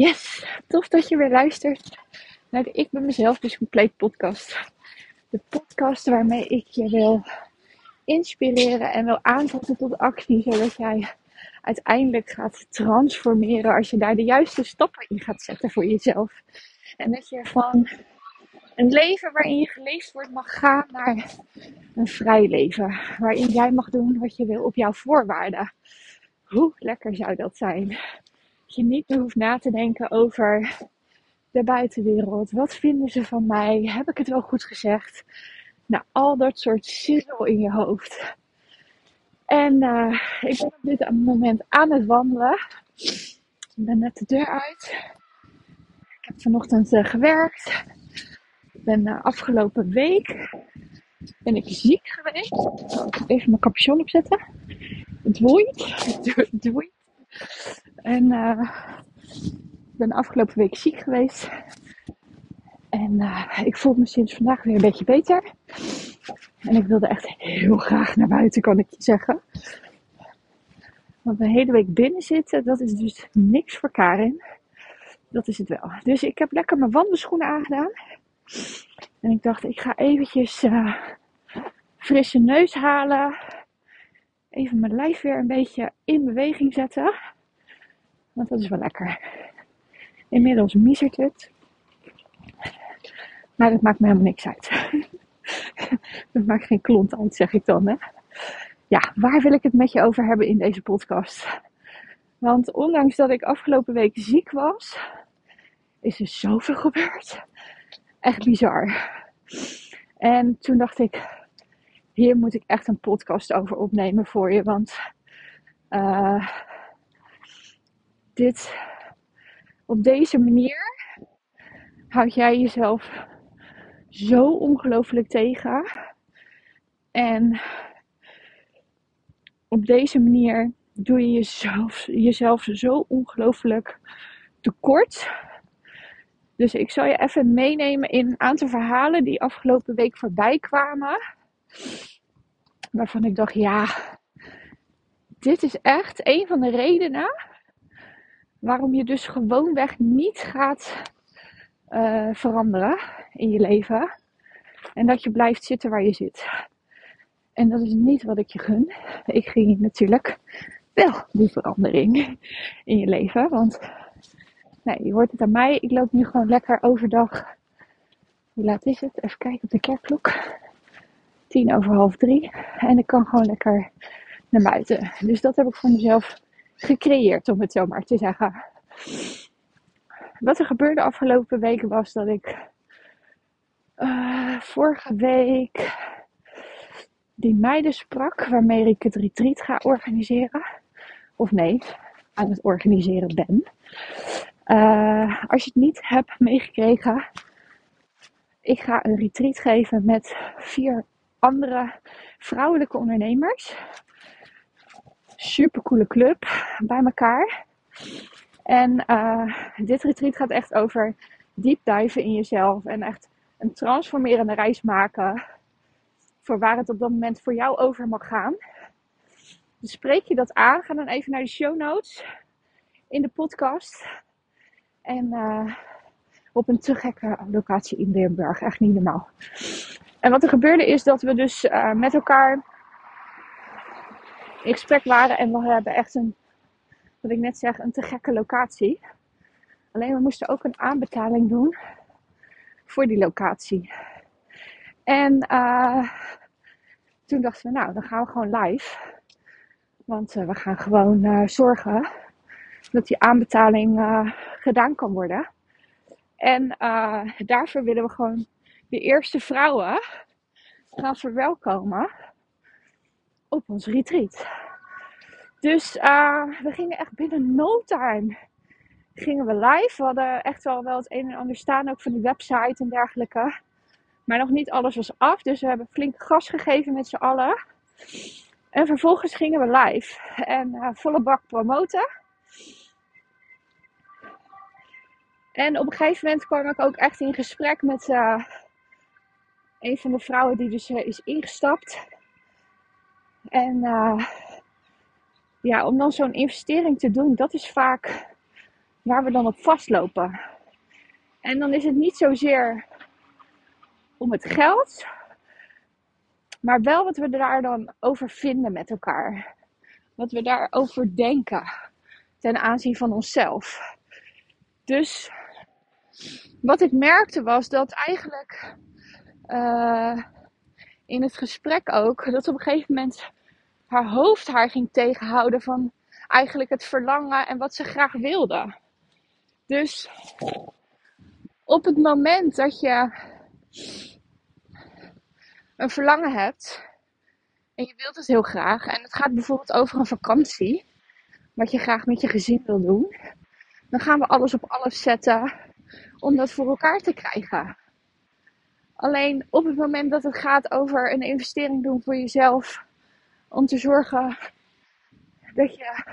Yes, tof dat je weer luistert naar de Ik ben mezelf dus compleet podcast. De podcast waarmee ik je wil inspireren en wil aanzetten tot actie, zodat jij uiteindelijk gaat transformeren als je daar de juiste stappen in gaat zetten voor jezelf. En dat je van een leven waarin je geleefd wordt mag gaan naar een vrij leven. Waarin jij mag doen wat je wil op jouw voorwaarden. Hoe lekker zou dat zijn? Je niet meer hoeft na te denken over de buitenwereld. Wat vinden ze van mij? Heb ik het wel goed gezegd? Nou, al dat soort zizzel in je hoofd. En uh, ik ben op dit moment aan het wandelen. Ik ben net de deur uit. Ik heb vanochtend uh, gewerkt. Ik ben uh, afgelopen week ben ik ziek geweest. Even mijn capuchon opzetten. Het woeit. Het woeit. En ik ben afgelopen week ziek geweest. En ik voel me sinds vandaag weer een beetje beter. En ik wilde echt heel graag naar buiten, kan ik je zeggen. Want een hele week binnen zitten, dat is dus niks voor Karin. Dat is het wel. Dus ik heb lekker mijn wandelschoenen aangedaan. En ik dacht, ik ga eventjes uh, frisse neus halen. Even mijn lijf weer een beetje in beweging zetten. Want dat is wel lekker. Inmiddels miezert het. Maar het maakt me helemaal niks uit. dat maakt geen klont uit, zeg ik dan. Hè? Ja, waar wil ik het met je over hebben in deze podcast? Want ondanks dat ik afgelopen week ziek was, is er zoveel gebeurd. Echt bizar. En toen dacht ik, hier moet ik echt een podcast over opnemen voor je. Want uh, dit, op deze manier houd jij jezelf zo ongelooflijk tegen. En op deze manier doe je jezelf, jezelf zo ongelooflijk tekort. Dus ik zal je even meenemen in een aantal verhalen die afgelopen week voorbij kwamen. Waarvan ik dacht, ja, dit is echt een van de redenen waarom je dus gewoonweg niet gaat uh, veranderen in je leven. En dat je blijft zitten waar je zit. En dat is niet wat ik je gun. Ik ging natuurlijk wel die verandering in je leven. Want nee, je hoort het aan mij. Ik loop nu gewoon lekker overdag. Hoe laat is het? Even kijken op de kerkklok. Tien over half drie. En ik kan gewoon lekker naar buiten. Dus dat heb ik voor mezelf gecreëerd, om het zo maar te zeggen. Wat er gebeurde afgelopen weken was dat ik uh, vorige week die meiden sprak waarmee ik het retreat ga organiseren. Of nee, aan het organiseren ben. Uh, als je het niet hebt meegekregen, ik ga een retreat geven met vier andere vrouwelijke ondernemers. Super coole club bij elkaar. En uh, dit retreat gaat echt over diep diven in jezelf en echt een transformerende reis maken voor waar het op dat moment voor jou over mag gaan. Dus spreek je dat aan, ga dan even naar de show notes in de podcast. En uh, op een te gekke locatie in Limburg, echt niet normaal. En wat er gebeurde is dat we dus uh, met elkaar in gesprek waren en we hebben echt een wat ik net zeg, een te gekke locatie. Alleen we moesten ook een aanbetaling doen voor die locatie. En uh, toen dachten we, nou, dan gaan we gewoon live. Want uh, we gaan gewoon zorgen dat die aanbetaling gedaan kan worden. En daarvoor willen we gewoon de eerste vrouwen gaan verwelkomen op ons retreat. Dus uh, we gingen echt binnen no time gingen we live. We hadden echt wel, wel het een en ander staan, ook van die website en dergelijke. Maar nog niet alles was af, dus we hebben flink gas gegeven met z'n allen. En vervolgens gingen we live en uh, volle bak promoten. En op een gegeven moment kwam ik ook echt in gesprek met uh, een van de vrouwen die dus is ingestapt. En ja, om dan zo'n investering te doen, dat is vaak waar we dan op vastlopen. En dan is het niet zozeer om het geld, maar wel wat we daar dan over vinden met elkaar. Wat we daarover denken ten aanzien van onszelf. Dus wat ik merkte was dat eigenlijk uh, in het gesprek ook, dat op een gegeven moment haar hoofd haar ging tegenhouden van eigenlijk het verlangen en wat ze graag wilde. Dus op het moment dat je een verlangen hebt en je wilt het heel graag en het gaat bijvoorbeeld over een vakantie, wat je graag met je gezin wil doen, dan gaan we alles op alles zetten om dat voor elkaar te krijgen. Alleen op het moment dat het gaat over een investering doen voor jezelf, om te zorgen dat je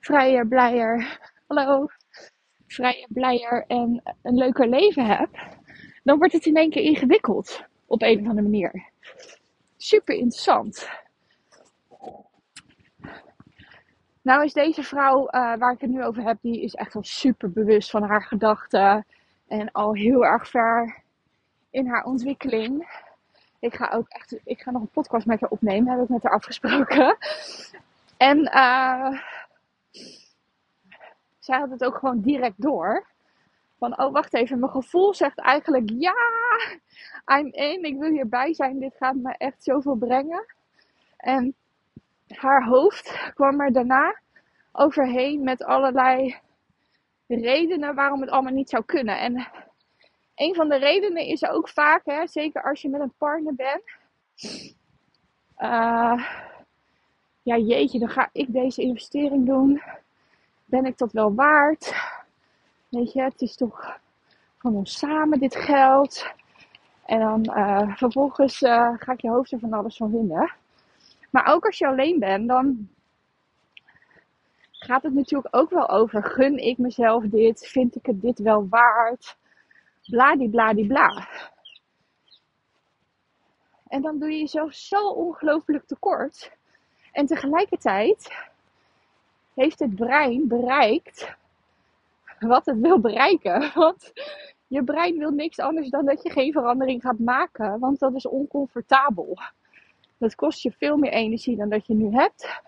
vrijer, blijer, hallo, vrijer, blijer en een leuker leven hebt, dan wordt het in één keer ingewikkeld op een of andere manier. Super interessant. Nou is deze vrouw uh, waar ik het nu over heb, die is echt wel super bewust van haar gedachten en al heel erg ver in haar ontwikkeling. Ik ga ook echt, ik ga nog een podcast met haar opnemen, heb ik met haar afgesproken. En uh, zij had het ook gewoon direct door. Van, oh wacht even, mijn gevoel zegt eigenlijk ja, I'm in, ik wil hierbij zijn, dit gaat me echt zoveel brengen. En haar hoofd kwam er daarna overheen met allerlei redenen waarom het allemaal niet zou kunnen. En een van de redenen is ook vaak, hè, zeker als je met een partner bent. Uh, ja, jeetje, dan ga ik deze investering doen. Ben ik dat wel waard? Weet je, het is toch van ons samen dit geld. En dan uh, vervolgens uh, ga ik je hoofd er van alles van vinden. Maar ook als je alleen bent, dan gaat het natuurlijk ook wel over: gun ik mezelf dit? Vind ik het dit wel waard? Bladibladibla. En dan doe je jezelf zo ongelooflijk tekort. En tegelijkertijd heeft het brein bereikt wat het wil bereiken. Want je brein wil niks anders dan dat je geen verandering gaat maken. Want dat is oncomfortabel. Dat kost je veel meer energie dan dat je nu hebt.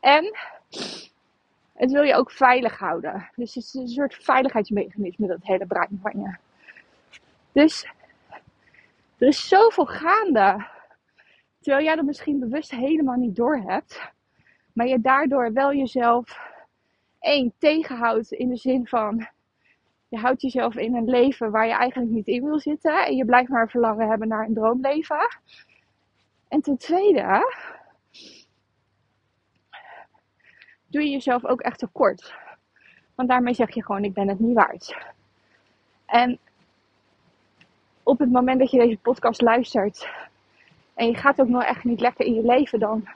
En het wil je ook veilig houden. Dus het is een soort veiligheidsmechanisme, dat hele brein van je. Dus er is zoveel gaande. Terwijl jij dat misschien bewust helemaal niet door hebt. Maar je daardoor wel jezelf één tegenhoudt in de zin van je houdt jezelf in een leven waar je eigenlijk niet in wil zitten. En je blijft maar verlangen hebben naar een droomleven. En ten tweede doe je jezelf ook echt tekort. Want daarmee zeg je gewoon, ik ben het niet waard. En op het moment dat je deze podcast luistert en je gaat ook nog echt niet lekker in je leven, dan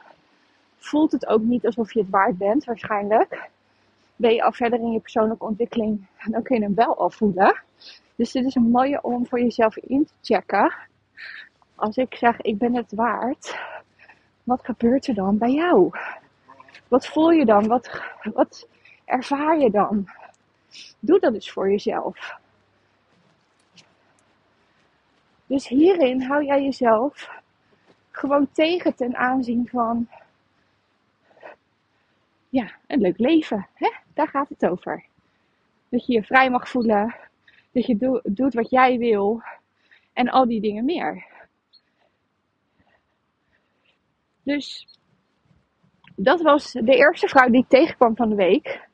voelt het ook niet alsof je het waard bent, waarschijnlijk. Ben je al verder in je persoonlijke ontwikkeling, dan kun je hem wel al voelen. Dus dit is een mooie om voor jezelf in te checken. Als ik zeg, ik ben het waard, wat gebeurt er dan bij jou? Wat voel je dan? Wat, wat ervaar je dan? Doe dat eens voor jezelf. Dus hierin hou jij jezelf gewoon tegen ten aanzien van ja, een leuk leven. Hè? Daar gaat het over. Dat je je vrij mag voelen. Dat je doet wat jij wil. En al die dingen meer. Dus dat was de eerste vrouw die ik tegenkwam van de week.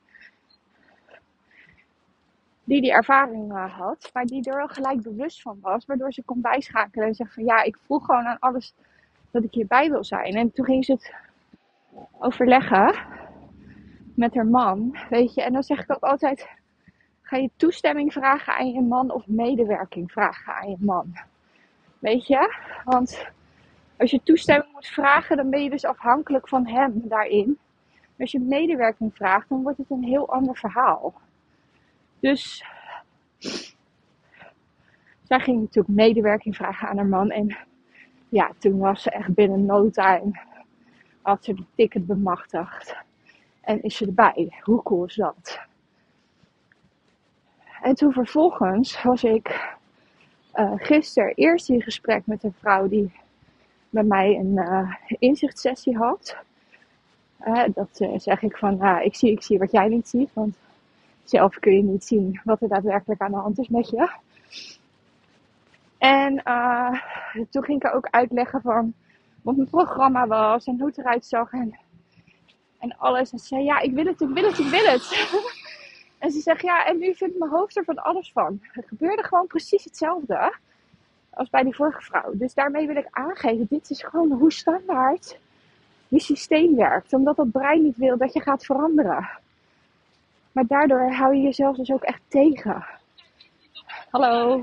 Die die ervaring uh, had, maar die er wel gelijk bewust van was. Waardoor ze kon bijschakelen en zeggen van ja, ik voel gewoon aan alles dat ik hierbij wil zijn. En toen ging ze het overleggen met haar man, weet je. En dan zeg ik ook altijd, ga je toestemming vragen aan je man of medewerking vragen aan je man. Weet je? Want als je toestemming moet vragen, dan ben je dus afhankelijk van hem daarin. Als je medewerking vraagt, dan wordt het een heel ander verhaal. Dus zij ging natuurlijk medewerking vragen aan haar man. En ja, toen was ze echt binnen no time. Had ze de ticket bemachtigd. En is ze erbij. Hoe cool is dat? En toen vervolgens was ik uh, gisteren eerst in gesprek met een vrouw die bij mij een uh, inzichtssessie had. Uh, dat zeg ik van, ik, zie, ik zie wat jij niet ziet, want zelf kun je niet zien wat er daadwerkelijk aan de hand is met je. En toen ging ik ook uitleggen van wat mijn programma was en hoe het eruit zag en, en alles. En ze zei, ja, ik wil het, ik wil het, ik wil het. En ze zegt, ja, en nu vindt mijn hoofd er van alles van. Het gebeurde gewoon precies hetzelfde als bij die vorige vrouw. Dus daarmee wil ik aangeven, dit is gewoon hoe standaard je systeem werkt. Omdat het brein niet wil dat je gaat veranderen. Maar daardoor hou je jezelf dus ook echt tegen. Hallo.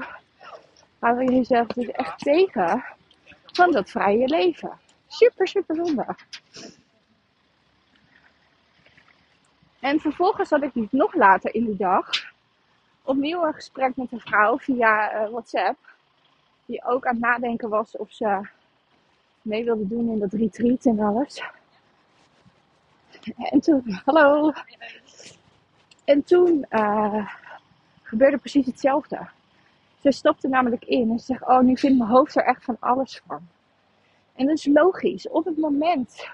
Hou je jezelf dus echt tegen van dat vrije leven. Super, super zonde. En vervolgens had ik nog later in de dag opnieuw een gesprek met een vrouw via uh, WhatsApp. Die ook aan het nadenken was of ze mee wilde doen in dat retreat en alles. En toen, hallo. En toen uh, gebeurde precies hetzelfde. Ze stopte namelijk in en ze zegt: Oh, nu vindt mijn hoofd er echt van alles van. En dat is logisch. Op het moment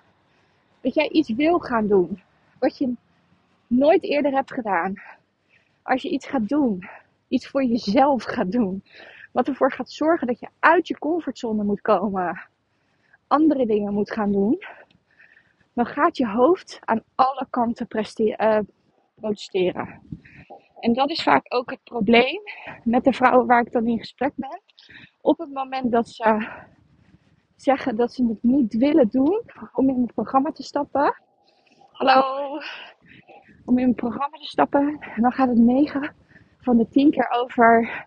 dat jij iets wil gaan doen, wat je nooit eerder hebt gedaan. Als je iets gaat doen, iets voor jezelf gaat doen, wat ervoor gaat zorgen dat je uit je comfortzone moet komen, andere dingen moet gaan doen, dan gaat je hoofd aan alle kanten uh, protesteren. En dat is vaak ook het probleem met de vrouwen waar ik dan in gesprek ben. Op het moment dat ze zeggen dat ze het niet willen doen om in het programma te stappen. Hallo, om in een programma te stappen. En dan gaat het 9 van de 10 keer over.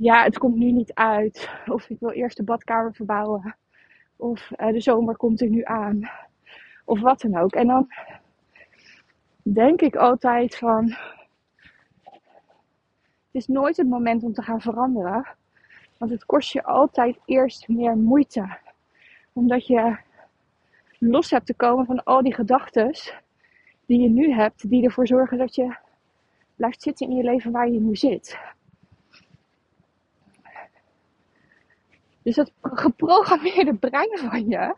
Ja, het komt nu niet uit. Of ik wil eerst de badkamer verbouwen. Of uh, de zomer komt er nu aan. Of wat dan ook. En dan denk ik altijd van. Het is nooit het moment om te gaan veranderen. Want het kost je altijd eerst meer moeite. Omdat je los hebt te komen van al die gedachten die je nu hebt, die ervoor zorgen dat je blijft zitten in je leven waar je nu zit. Dus dat geprogrammeerde brein van je,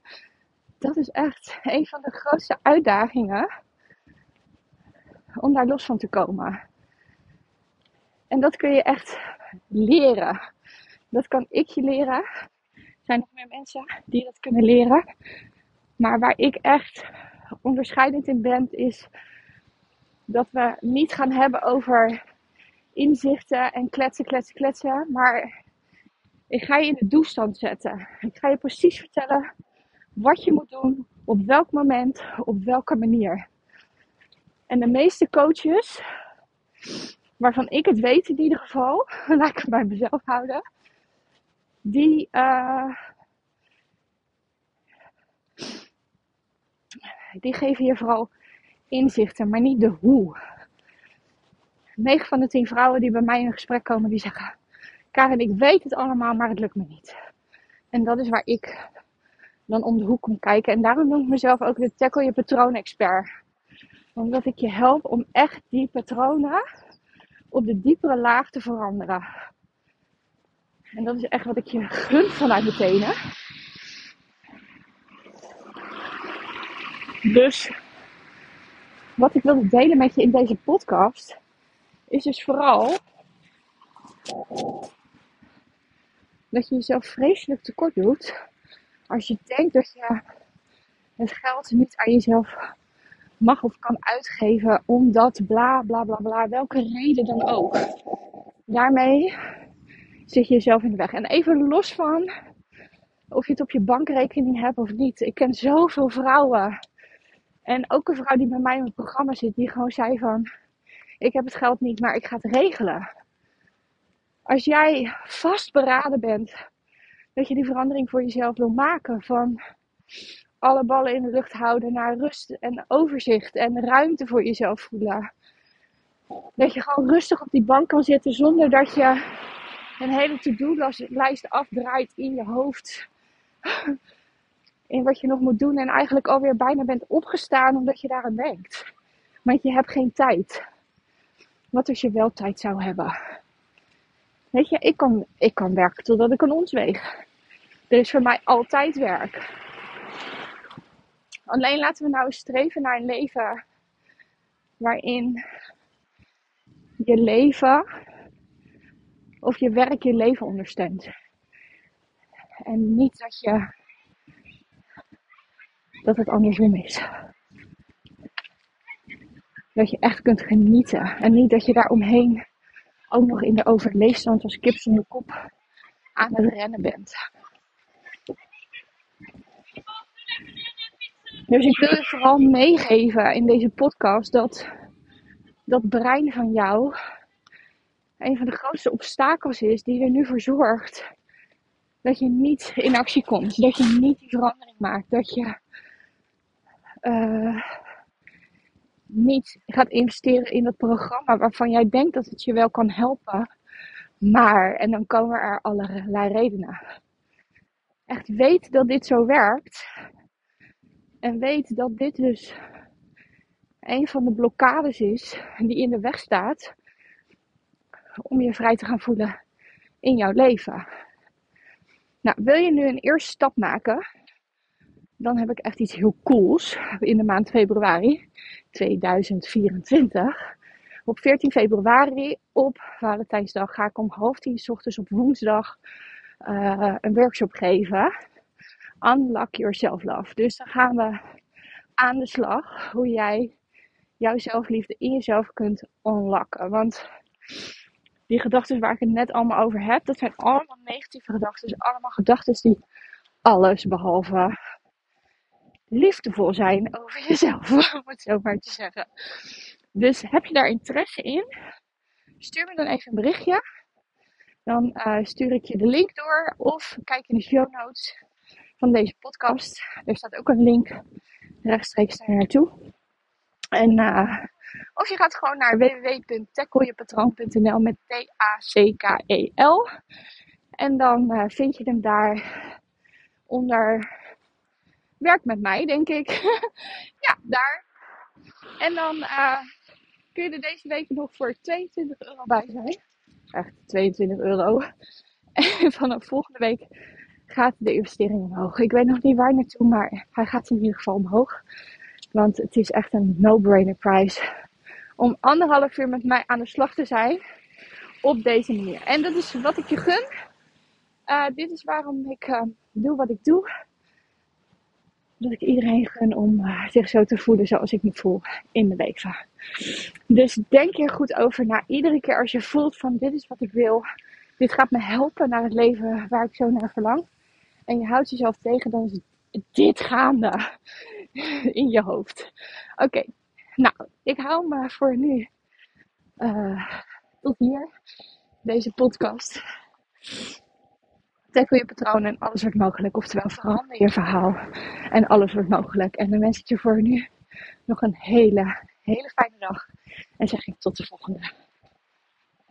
dat is echt een van de grootste uitdagingen om daar los van te komen. En dat kun je echt leren. Dat kan ik je leren. Er zijn nog meer mensen die dat kunnen leren. Maar waar ik echt onderscheidend in bent, is dat we niet gaan hebben over inzichten en kletsen, kletsen, kletsen. Maar ik ga je in de doelstand zetten. Ik ga je precies vertellen wat je moet doen, op welk moment, op welke manier. En de meeste coaches, waarvan ik het weet in ieder geval, laat ik het bij mezelf houden, die, uh, die geven je vooral inzichten, maar niet de hoe. 9 van de 10 vrouwen die bij mij in gesprek komen, die zeggen: Karin, ik weet het allemaal, maar het lukt me niet. En dat is waar ik dan om de hoek kom kijken. En daarom noem ik mezelf ook de tackle je patroon expert. Omdat ik je help om echt die patronen op de diepere laag te veranderen. En dat is echt wat ik je gun vanuit mijn tenen. Dus wat ik wilde delen met je in deze podcast is dus vooral dat je jezelf vreselijk tekort doet als je denkt dat je het geld niet aan jezelf mag of kan uitgeven omdat bla bla bla bla, welke reden dan ook. Daarmee zit je jezelf in de weg. En even los van of je het op je bankrekening hebt of niet. Ik ken zoveel vrouwen en ook een vrouw die bij mij in het programma zit, die gewoon zei van, ik heb het geld niet, maar ik ga het regelen. Als jij vastberaden bent dat je die verandering voor jezelf wil maken, van alle ballen in de lucht houden naar rust en overzicht en ruimte voor jezelf voelen. Dat je gewoon rustig op die bank kan zitten zonder dat je een hele to-do-lijst afdraait in je hoofd in wat je nog moet doen en eigenlijk alweer bijna bent opgestaan omdat je daaraan denkt. Want je hebt geen tijd. Wat als je wel tijd zou hebben? Weet je, ik kan, ik kan werken totdat ik een ons. Er is voor mij altijd werk. Alleen laten we nou eens streven naar een leven waarin je leven of je werk je leven ondersteunt. En niet dat je dat het andersom is. Dat je echt kunt genieten. En niet dat je daar omheen ook nog in de overleefstand als kip de kop aan het rennen bent. Dus ik wil je vooral meegeven in deze podcast dat dat brein van jou een van de grootste obstakels is die er nu voor zorgt dat je niet in actie komt, dat je niet die verandering maakt, dat je uh, niet gaat investeren in het programma waarvan jij denkt dat het je wel kan helpen. Maar, en dan komen er allerlei redenen. Echt weet dat dit zo werkt. En weet dat dit dus een van de blokkades is die in de weg staat om je vrij te gaan voelen in jouw leven. Nou, wil je nu een eerste stap maken? Dan heb ik echt iets heel cools in de maand februari 2024. Op 14 februari op Valentijnsdag ga ik om half tien s ochtends op woensdag uh, een workshop geven. Unlock Your Self Love. Dus dan gaan we aan de slag hoe jij jouw zelfliefde in jezelf kunt unlocken. Want die gedachten waar ik het net allemaal over heb, dat zijn allemaal negatieve gedachten. Allemaal gedachten die alles behalve liefdevol zijn over jezelf, om het zo maar te zeggen. Dus heb je daar interesse in? Stuur me dan even een berichtje. Dan uh, stuur ik je de link door. Of kijk in de show notes van deze podcast. Er staat ook een link rechtstreeks daar naartoe. En uh, of je gaat gewoon naar www.tacklejepatroon.nl met T-A-C-K-E-L. En dan uh, vind je hem daar onder werk met mij, denk ik. ja, daar. En dan uh, kun je er deze week nog voor 22 euro bij zijn. Echt 22 euro. En vanaf volgende week gaat de investering omhoog. Ik weet nog niet waar naartoe, maar hij gaat in ieder geval omhoog. Want het is echt een no-brainer price om anderhalf uur met mij aan de slag te zijn op deze manier. En dat is wat ik je gun. Uh, dit is waarom ik uh, doe wat ik doe. Dat ik iedereen gun om uh, zich zo te voelen zoals ik me voel in de week. Dus denk hier goed over na. Iedere keer als je voelt van dit is wat ik wil. Dit gaat me helpen naar het leven waar ik zo naar verlang. En je houdt jezelf tegen, dan is dit gaande in je hoofd. Oké, nou, ik hou me voor nu uh, tot hier. Deze podcast. Tackle je patroon en alles wordt mogelijk. Oftewel, verander je verhaal en alles wordt mogelijk. En dan wens ik je voor nu nog een hele, hele fijne dag. En zeg ik tot de volgende.